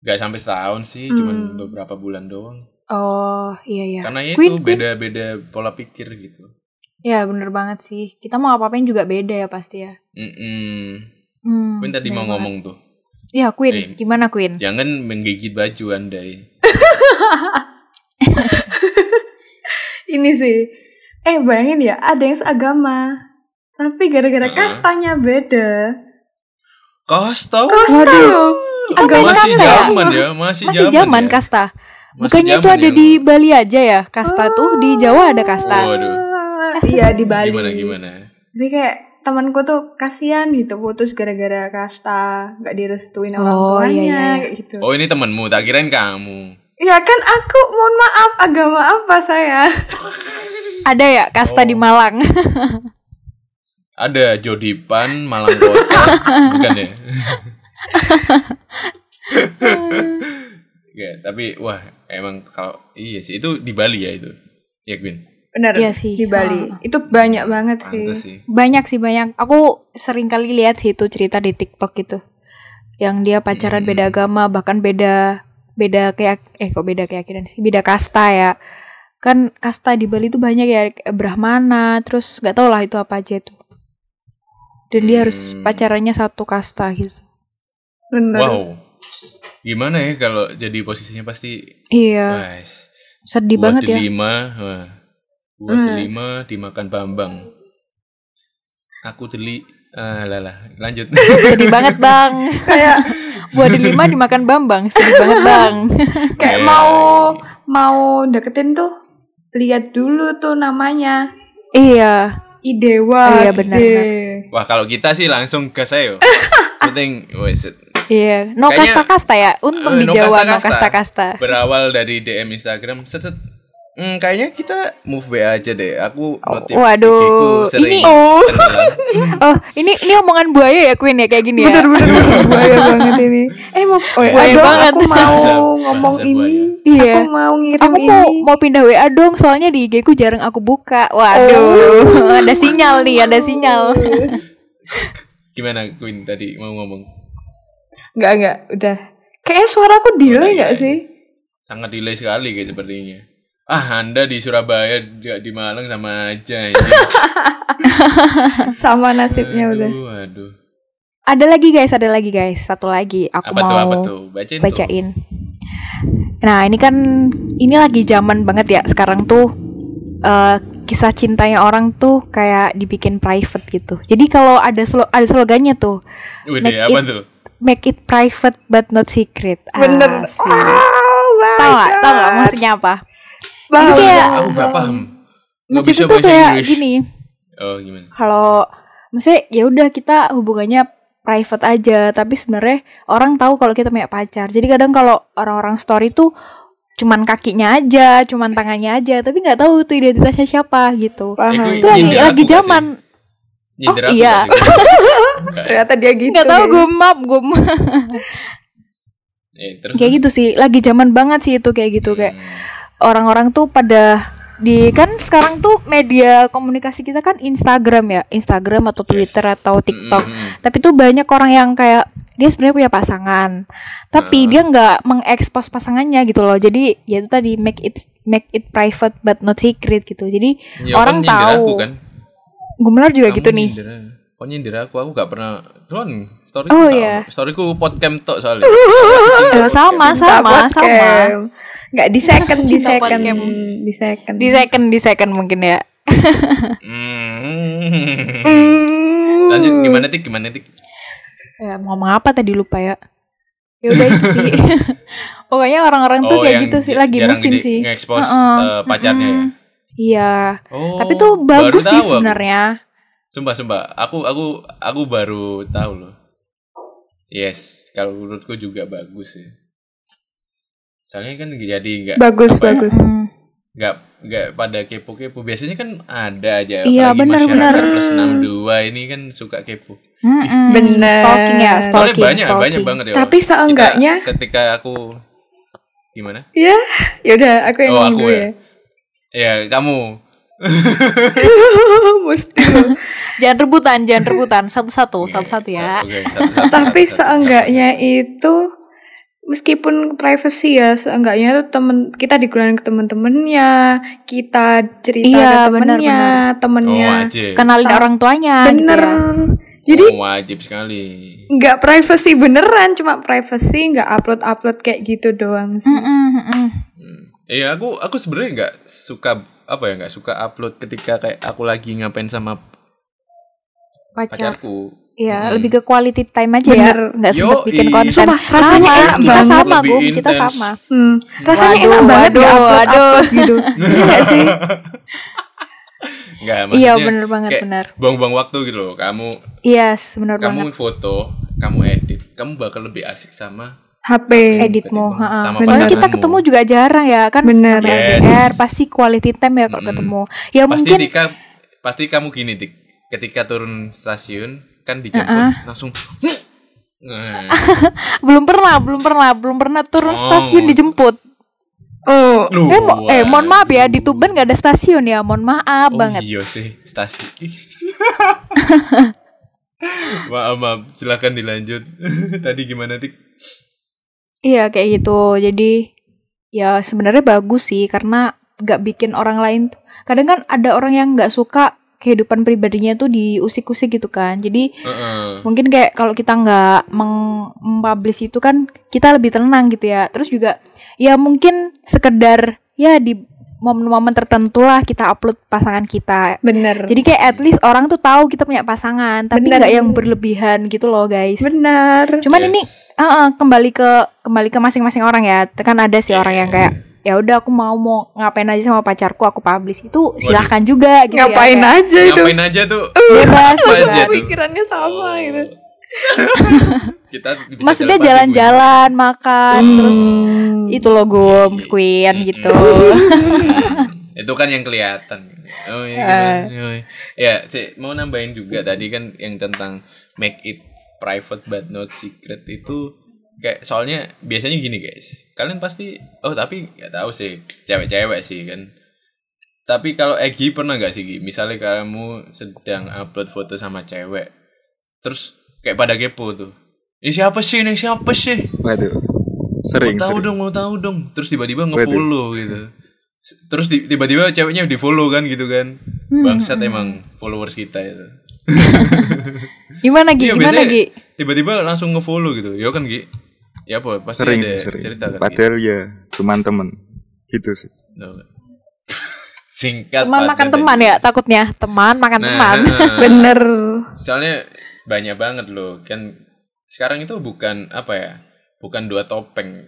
Gak sampai setahun sih, Hmm. cuman beberapa bulan doang. Oh, iya iya. Karena ya itu beda-beda pola pikir gitu. Ya, bener banget sih. Kita mau apa-apain juga beda ya pasti ya. Mm-mm. Hmm, Queen tadi mau banget. ngomong tuh. Ya, Queen. Eh, Gimana Queen? Jangan menggigit baju anda. Ini sih. Eh, bayangin ya, ada yang seagama. Tapi gara-gara Heeh. kastanya beda. Kasta. Kasta loh. Agama masih kasta ya? zaman ya, masih, Masih zaman ya. kasta. Bukannya itu ada ya. di Bali aja ya? Kasta tuh di Jawa ada kasta. Waduh. Iya di Bali. Gimana gimana? Tapi kayak temanku tuh kasihan gitu putus gara-gara kasta, nggak direstuin orang Oh, tuanya iya, iya. kayak gitu. Oh ini temenmu, tak kirain kamu. Ya kan aku mohon maaf agama apa saya? Ada ya kasta Oh. di Malang? Ada Jodipan, Malang Kota, bukan ya? ya, tapi wah emang kalau iya sih itu di Bali ya itu. Ya, Queen. Bener. Iya sih. Di Bali. Ah. Itu banyak banget sih. Sih. Banyak sih banyak. Aku sering kali lihat sih itu cerita di TikTok gitu. Yang dia pacaran Hmm. beda agama bahkan beda beda kayak eh kok beda keyakinan sih beda kasta ya. Kan kasta di Bali itu banyak ya Brahmana terus nggak tau lah itu apa aja itu. Dan dia harus Hmm. pacarannya satu kasta gitu. Bener. Wow. Gimana ya kalau jadi posisinya pasti Iya, sedih buat banget ya. delima, wah. Buat Hmm. delima dimakan Bambang. Aku deli ah lah lah, lanjut. Sedih banget, Bang. Kayak Buat di lima dimakan Bambang. Sedih banget, Bang. kayak Iya. mau mau deketin tuh lihat dulu tuh namanya. iya. Idewa. Iya, benar, Ide. Wah, kalau kita sih langsung gas ayo. Penting wes Iya, no kasta-kasta ya. Untung Eh, di no Jawa no kasta-kasta. kasta-kasta. berawal dari DM Instagram set set Hmm, kayaknya kita move WA aja deh. Aku notif waduh, sering ini- Oh. Oh, ini ini omongan buaya ya Queen ya kayak gini ya. Bener bener buaya banget ini. Eh mau oh, Buaya aduh, banget. aku mau Bahasa- ngomong bahasa ini. Iya. Aku mau ngirim Aku ini. mau mau pindah WA dong, soalnya di IG ku jarang aku buka. Waduh, ada sinyal nih, ada sinyal. Gimana Queen tadi mau ngomong? Enggak enggak, udah. Kayaknya suaraku delay Udah, enggak iya. sih? Sangat delay sekali kayak sepertinya. Ah, Anda di Surabaya, di, di Malang sama aja. ini. Sama nasibnya udah. aduh, aduh. Ada lagi guys, ada lagi guys. Satu lagi aku Apa mau tuh, apa tuh? Bacain, tuh. bacain. Nah, ini kan ini lagi zaman banget ya sekarang tuh eh, kisah cintanya orang tuh kayak dibikin private gitu. Jadi kalau ada slo- ada slogannya tuh Wih, Make apa it- tuh? make it private but not secret. Bener. Asik. Oh my Tahu nggak? Tahu God. maksudnya apa? Bang, Jadi kayak- Aku gak paham. Maksudnya bisa tuh kayak Inggris. gini. Oh, gimana? Kalau maksudnya ya udah kita hubungannya private aja, tapi sebenarnya orang tahu kalau kita punya pacar. Jadi kadang kalau orang-orang story tuh cuman kakinya aja, cuman tangannya aja, tapi nggak tahu tuh identitasnya siapa gitu. paham. Eh, Itu lagi lagi zaman. Oh, aku iya. ya? Ternyata dia gitu. Nggak tahu gue map gue Eh, terus kayak gitu sih. Lagi zaman banget sih itu kayak gitu kayak Hmm. Orang-orang tuh pada di kan sekarang tuh media komunikasi kita kan Instagram ya, Instagram atau Yes. Twitter atau TikTok. Mm. Tapi tuh banyak orang yang kayak dia sebenarnya punya pasangan, tapi Ah. dia nggak mengekspos pasangannya gitu loh. Jadi ya itu tadi make it make it private but not secret gitu. Jadi Ya, orang kan tahu. Aku, kan? Gumelar juga Kamu gitu nih. Kok nyindir aku? Aku gak pernah Ron, story Oh, iya. Storyku podcast tok soalnya Eh, sama sama sama. Nggak di second, di second, podcast. di second. Di second di second mungkin ya. Hmm. Lanjut gimana tik? Gimana tik? Ya, mau ngomong apa tadi lupa ya. Ya udah itu sih. Pokoknya orang-orang tuh Oh, kayak gitu sih lagi musim sih. nge-expose, Heeh, eh, pacarnya ya? mm-mm. Iya. Oh, Tapi tuh baru bagus sih sebenarnya. Sumpah, sumpah. Aku aku aku baru tahu loh. Yes, kalau menurutku juga bagus sih. Soalnya kan jadi nggak Bagus, apa ya, bagus. Mm. nggak nggak pada kepo-kepo. Biasanya kan ada aja. Iya, benar, masyarakat benar. Plus 62 ini kan suka kepo. Mm-mm. Bener. Stalking ya, Soalnya stalking. banyak stalking. banyak banget ya. Tapi Kita- seenggaknya, ketika aku gimana? ya udah aku yang Oh, ngomong aku ya. ya. Ya kamu. Mesti. Jangan rebutan, jangan rebutan. Satu-satu, satu-satu ya. Oke, satu-satu, Tapi satu-satu. seenggaknya itu meskipun privacy ya, seenggaknya tuh temen kita digunakan ke temen-temennya, kita cerita Iya, ke temennya, Oh, temennya. wajib. Kenalin Ah, orang tuanya Bener. gitu ya. Jadi Oh, wajib sekali. nggak privacy beneran, cuma privacy nggak upload-upload kayak gitu doang sih. Mm-mm, mm-mm. Hmm. Iya, aku aku sebenarnya nggak suka apa ya nggak suka upload ketika kayak aku lagi ngapain sama Pacar. pacarku. Iya, Hmm. lebih ke quality time aja Bener. ya. Nggak sempet Yoi. bikin konten. Sumpah, rasanya Sama, enak kita banget. sama, Gum. Kita sama. Hmm, rasanya Waduh, enak banget waduh, upload, waduh. upload gitu. Iya sih? Nggak, maksudnya Iya, bener banget, kayak bener. buang-buang waktu gitu loh. Kamu Yes, bener banget. kamu foto, kamu edit, kamu bakal lebih asik sama HP. Editmu, ha-ha. sama Soalnya kita ketemu juga jarang ya kan. Bener. Yes. LDR, pasti quality time ya kalau Mm-mm. ketemu. Ya pasti mungkin Tika, pasti kamu gini dik ketika turun stasiun kan dijemput Uh-uh. langsung Nah, belum pernah, belum pernah, belum pernah turun Oh. stasiun dijemput. Oh, lu, Eh, mo- eh, mohon maaf ya, di. Tuban nggak ada stasiun ya. Mohon maaf oh, banget. iya sih stasiun maaf maaf silakan dilanjut tadi gimana dik Iya kayak gitu. Jadi ya sebenarnya bagus sih karena nggak bikin orang lain. tuh- Kadang kan ada orang yang nggak suka kehidupan pribadinya tuh diusik-usik gitu kan. Jadi Heeh. mungkin kayak kalau kita nggak meng- mempublish itu kan kita lebih tenang gitu ya. Terus juga ya mungkin sekedar ya di momen-momen tertentu lah kita upload pasangan kita. bener. Jadi kayak at least orang tuh tahu kita punya pasangan, tapi nggak yang berlebihan gitu loh guys. bener. Cuman Yes. ini eh, eh, kembali ke kembali ke masing-masing orang ya. Kan ada sih orang yang kayak ya udah aku mau mau ngapain aja sama pacarku aku publish itu silahkan juga gitu Ngapain ya. aja itu? ngapain aja tuh Bebas, aja bebas. tuh? Pikirannya sama Oh. gitu. kita bisa Maksudnya jalan-jalan, makan, Hmm. terus itu loh gum, queen gitu. Itu kan yang kelihatan oh iya Eh. gimana? Oh, iya. ya sih mau nambahin juga tadi kan yang tentang make it private but not secret itu kayak soalnya biasanya gini guys kalian pasti oh tapi nggak tahu sih cewek-cewek sih kan tapi kalau Egi pernah nggak sih Gi? misalnya kamu sedang upload foto sama cewek terus kayak pada kepo tuh ini siapa sih ini siapa sih Waduh. Sering, mau tahu sering. dong mau tahu dong terus tiba-tiba nge-follow gitu terus ti- tiba-tiba ceweknya di follow kan gitu kan Hmm, bangsat hmm, emang followers kita itu Gimana Gi? Iya, Gimana Gi? tiba-tiba langsung nge-follow gitu ya kan Gi ya apa pasti Sering ada sih, sering. cerita kan? Padahal ya cuman temen. Gitu sih. Nggak? singkat Teman padat, makan teman ya takutnya. Teman makan Nah, teman. heeh. Bener. soalnya banyak banget loh kan sekarang itu bukan apa ya bukan dua topeng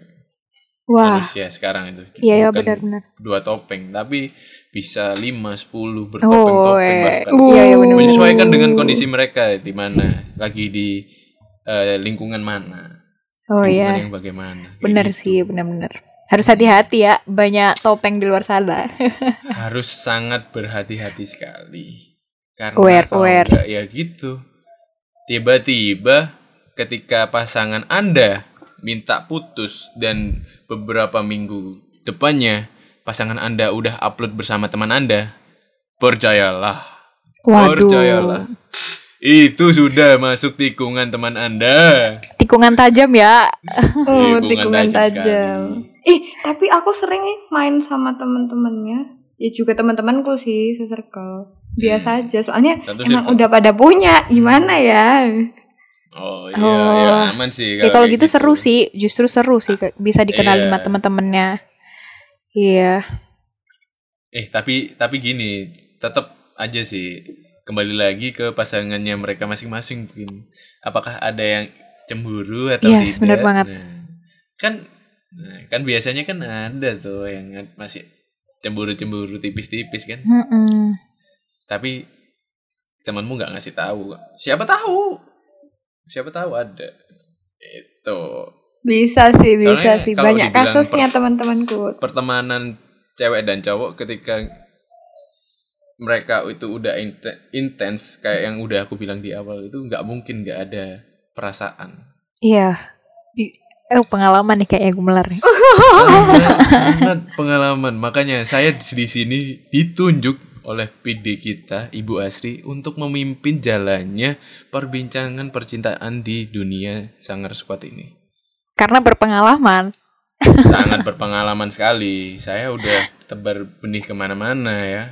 Wah. manusia sekarang itu Iya ya Bukan benar-benar. dua topeng tapi bisa lima sepuluh Oh, bertopeng-topeng eh. bahkan Iya iya benar. menyesuaikan dengan kondisi mereka di mana lagi di eh, lingkungan mana Oh iya. yang bagaimana Benar gitu. sih, benar-benar. Harus hati-hati ya, banyak topeng di luar sana. harus sangat berhati-hati sekali karena Aware, kalau aware. enggak ya gitu tiba-tiba ketika pasangan anda minta putus dan beberapa minggu depannya pasangan anda udah upload bersama teman anda percayalah percayalah itu sudah masuk tikungan teman anda Tikungan tajam ya. Oh, Tikungan tikungan tajam tajam. Ih, tapi aku sering nih main sama temen-temennya. Ya juga teman-temanku sih, se-circle. Biasa aja, soalnya Satu emang circle. udah pada punya. Gimana ya? Oh iya Oh. ya aman sih Ya kalau kayak gitu seru sih, justru seru sih bisa dikenalin Iya. sama teman-temannya. Iya. Eh tapi tapi gini, tetap aja sih kembali lagi ke pasangannya mereka masing-masing mungkin. Apakah ada yang cemburu atau Yes, tidak? bener banget. Nah, kan nah, kan biasanya kan ada tuh yang masih cemburu-cemburu tipis-tipis kan. Mm-mm. Tapi temanmu nggak ngasih tahu. Siapa tahu? Siapa tahu ada. Itu. Bisa sih, bisa Soalnya sih. Banyak kasusnya per- teman-temanku. pertemanan cewek dan cowok ketika mereka itu udah inte- intens kayak yang udah aku bilang di awal itu nggak mungkin nggak ada perasaan Iya. Di- Eh pengalaman nih kayaknya gemelar nih. sangat, sangat pengalaman makanya saya di sini ditunjuk oleh PD kita Ibu Asri untuk memimpin jalannya perbincangan percintaan di dunia sangar squad ini Karena berpengalaman. sangat berpengalaman sekali. Saya udah tebar benih ke mana-mana ya.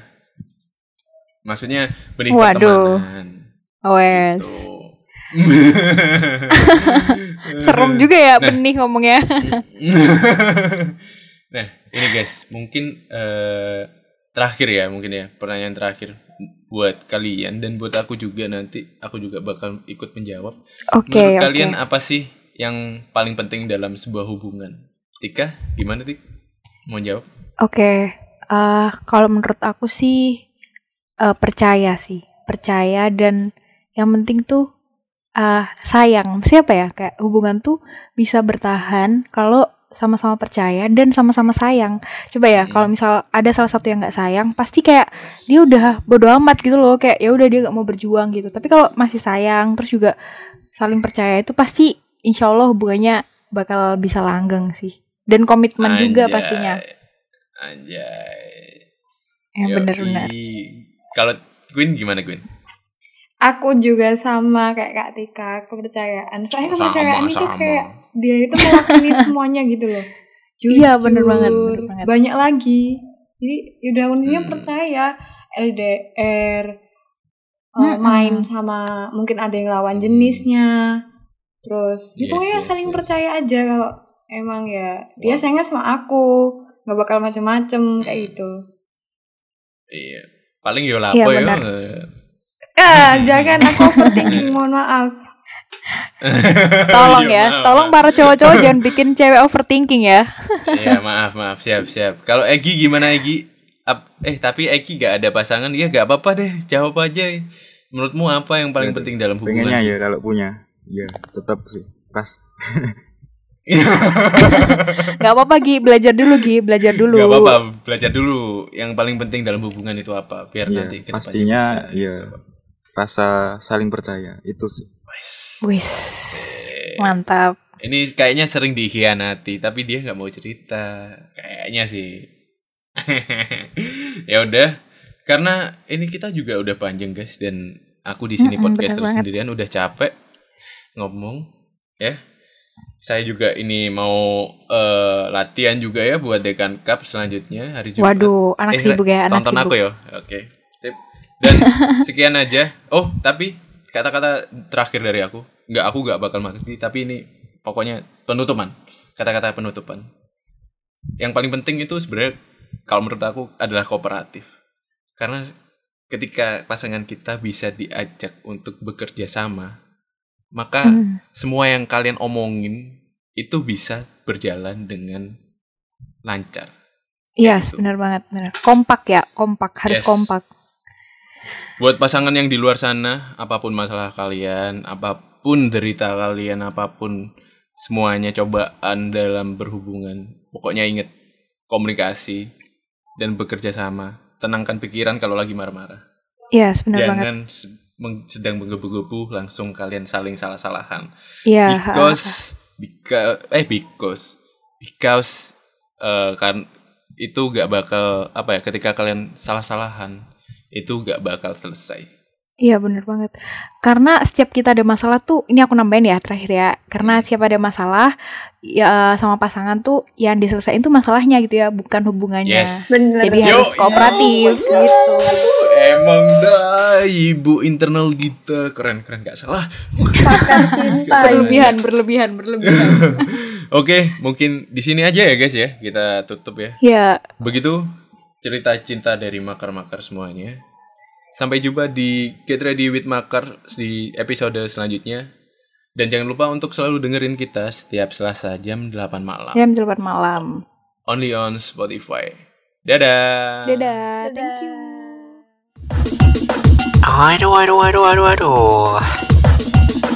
Maksudnya benih Waduh. pertemanan. Wes. Tuh. Serem juga ya Nah. benih ngomongnya. nah, ini guys, mungkin eh, terakhir ya, mungkin ya pertanyaan terakhir buat kalian dan buat aku juga nanti aku juga bakal ikut menjawab. Oke, Menurut oke. kalian apa sih yang paling penting dalam sebuah hubungan? Tika, gimana Tik? Mau jawab? Oke, eh, kalau menurut aku sih eh, percaya sih, percaya dan yang penting tuh eh, sayang. Siapa ya? Kayak hubungan tuh bisa bertahan kalau sama-sama percaya dan sama-sama sayang. Coba ya, Hmm. kalau misal ada salah satu yang nggak sayang, pasti kayak dia udah bodo amat gitu loh, kayak ya udah dia nggak mau berjuang gitu. Tapi kalau masih sayang, terus juga saling percaya itu pasti insya Allah hubungannya bakal bisa langgeng sih. Dan komitmen juga Anjay. pastinya. Anjay. Ya Yoi. bener-bener. Kalau Queen gimana Queen? Aku juga sama kayak Kak Tika, kepercayaan. Soalnya Sama, kepercayaan itu sama. kayak dia itu mewakili semuanya gitu loh. Iya, bener Jujur, banget, bener banget. Banyak lagi. Jadi udah intinya Hmm. percaya LDR uh, Mm-mm. main sama mungkin ada yang lawan jenisnya. Terus ya Yes, pokoknya yes, saling yes. percaya aja kalau emang ya dia Wah. sayangnya sama aku, nggak bakal macem-macem kayak Hmm. gitu. Iya. Paling yo lapo Iya, benar. Ah, jangan aku overthinking, mohon maaf. Tolong Iya, ya, maaf, tolong maaf. para cowok-cowok jangan bikin cewek overthinking ya. Iya, maaf, maaf. Siap, siap. Kalau Egi gimana Egi? Ap- eh, tapi Egi gak ada pasangan, ya gak apa-apa deh. Jawab aja. Menurutmu apa yang paling Betul. penting dalam hubungan? Pengennya ya kalau punya. Ya, tetap sih. Pas. Gak apa-apa Gi, belajar dulu Gi, belajar dulu. Gak apa-apa, belajar dulu. Yang paling penting dalam hubungan itu apa? Biar Iya, nanti pastinya bisa. ya rasa saling percaya itu sih. Wis, mantap. Ini kayaknya sering dikhianati, tapi dia nggak mau cerita. Kayaknya sih. ya udah, karena ini kita juga udah panjang guys dan aku di sini Mm-mm, podcaster bener banget. sendirian udah capek ngomong ya. Saya juga ini mau eh, latihan juga ya buat Dekan Cup selanjutnya hari Jumat. Waduh, anak Eh, sibuk ya, anak tonton sibuk. aku ya. Oke. Sip. Dan sekian aja. Oh, tapi kata-kata terakhir dari aku. Nggak aku nggak bakal mati, tapi ini pokoknya penutupan. Kata-kata penutupan. Yang paling penting itu sebenarnya kalau menurut aku adalah kooperatif. Karena ketika pasangan kita bisa diajak untuk bekerja sama, maka Hmm. semua yang kalian omongin itu bisa berjalan dengan lancar. Iya, Gitu. benar banget, benar. Kompak ya, kompak, harus Yes. kompak. Buat pasangan yang di luar sana, apa pun masalah kalian, apa pun derita kalian, apa pun semuanya cobaan dalam berhubungan, pokoknya ingat komunikasi dan bekerja sama. Tenangkan pikiran kalau lagi marah-marah. Iya, benar banget. Jangan sedang menggebu-gebu langsung kalian saling salah-salahan. Iya, ha, Because because eh because because eh, kan itu gak bakal apa ya ketika kalian salah-salahan itu gak bakal selesai. Iya bener banget. Karena setiap kita ada masalah tuh, ini aku nambahin ya terakhir ya. Karena Hmm. setiap ada masalah ya sama pasangan tuh yang diselesain tuh masalahnya gitu ya, bukan hubungannya. Yes. Bener. Jadi Yo, harus kooperatif yo, gitu. Emang dah ibu internal kita keren-keren gak salah. Pakar cinta. Berlebihan, berlebihan, berlebihan. Oke, mungkin di sini aja ya guys ya. Kita tutup ya. ya, Begitu cerita cinta dari makar-makar semuanya. Sampai jumpa di Get Ready with Makar di episode selanjutnya. Dan jangan lupa untuk selalu dengerin kita setiap Selasa jam 8 malam. jam 8 malam. Only on Spotify. Dadah. Dadah, thank you. Aduh, aduh, aduh, aduh, aduh.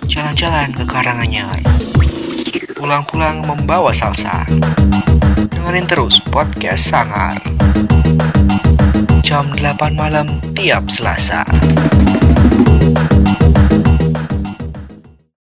Jalan-jalan ke Karanganyar. Pulang-pulang membawa salsa. Dengerin terus podcast Sangar. Jam 8 malam tiap Selasa.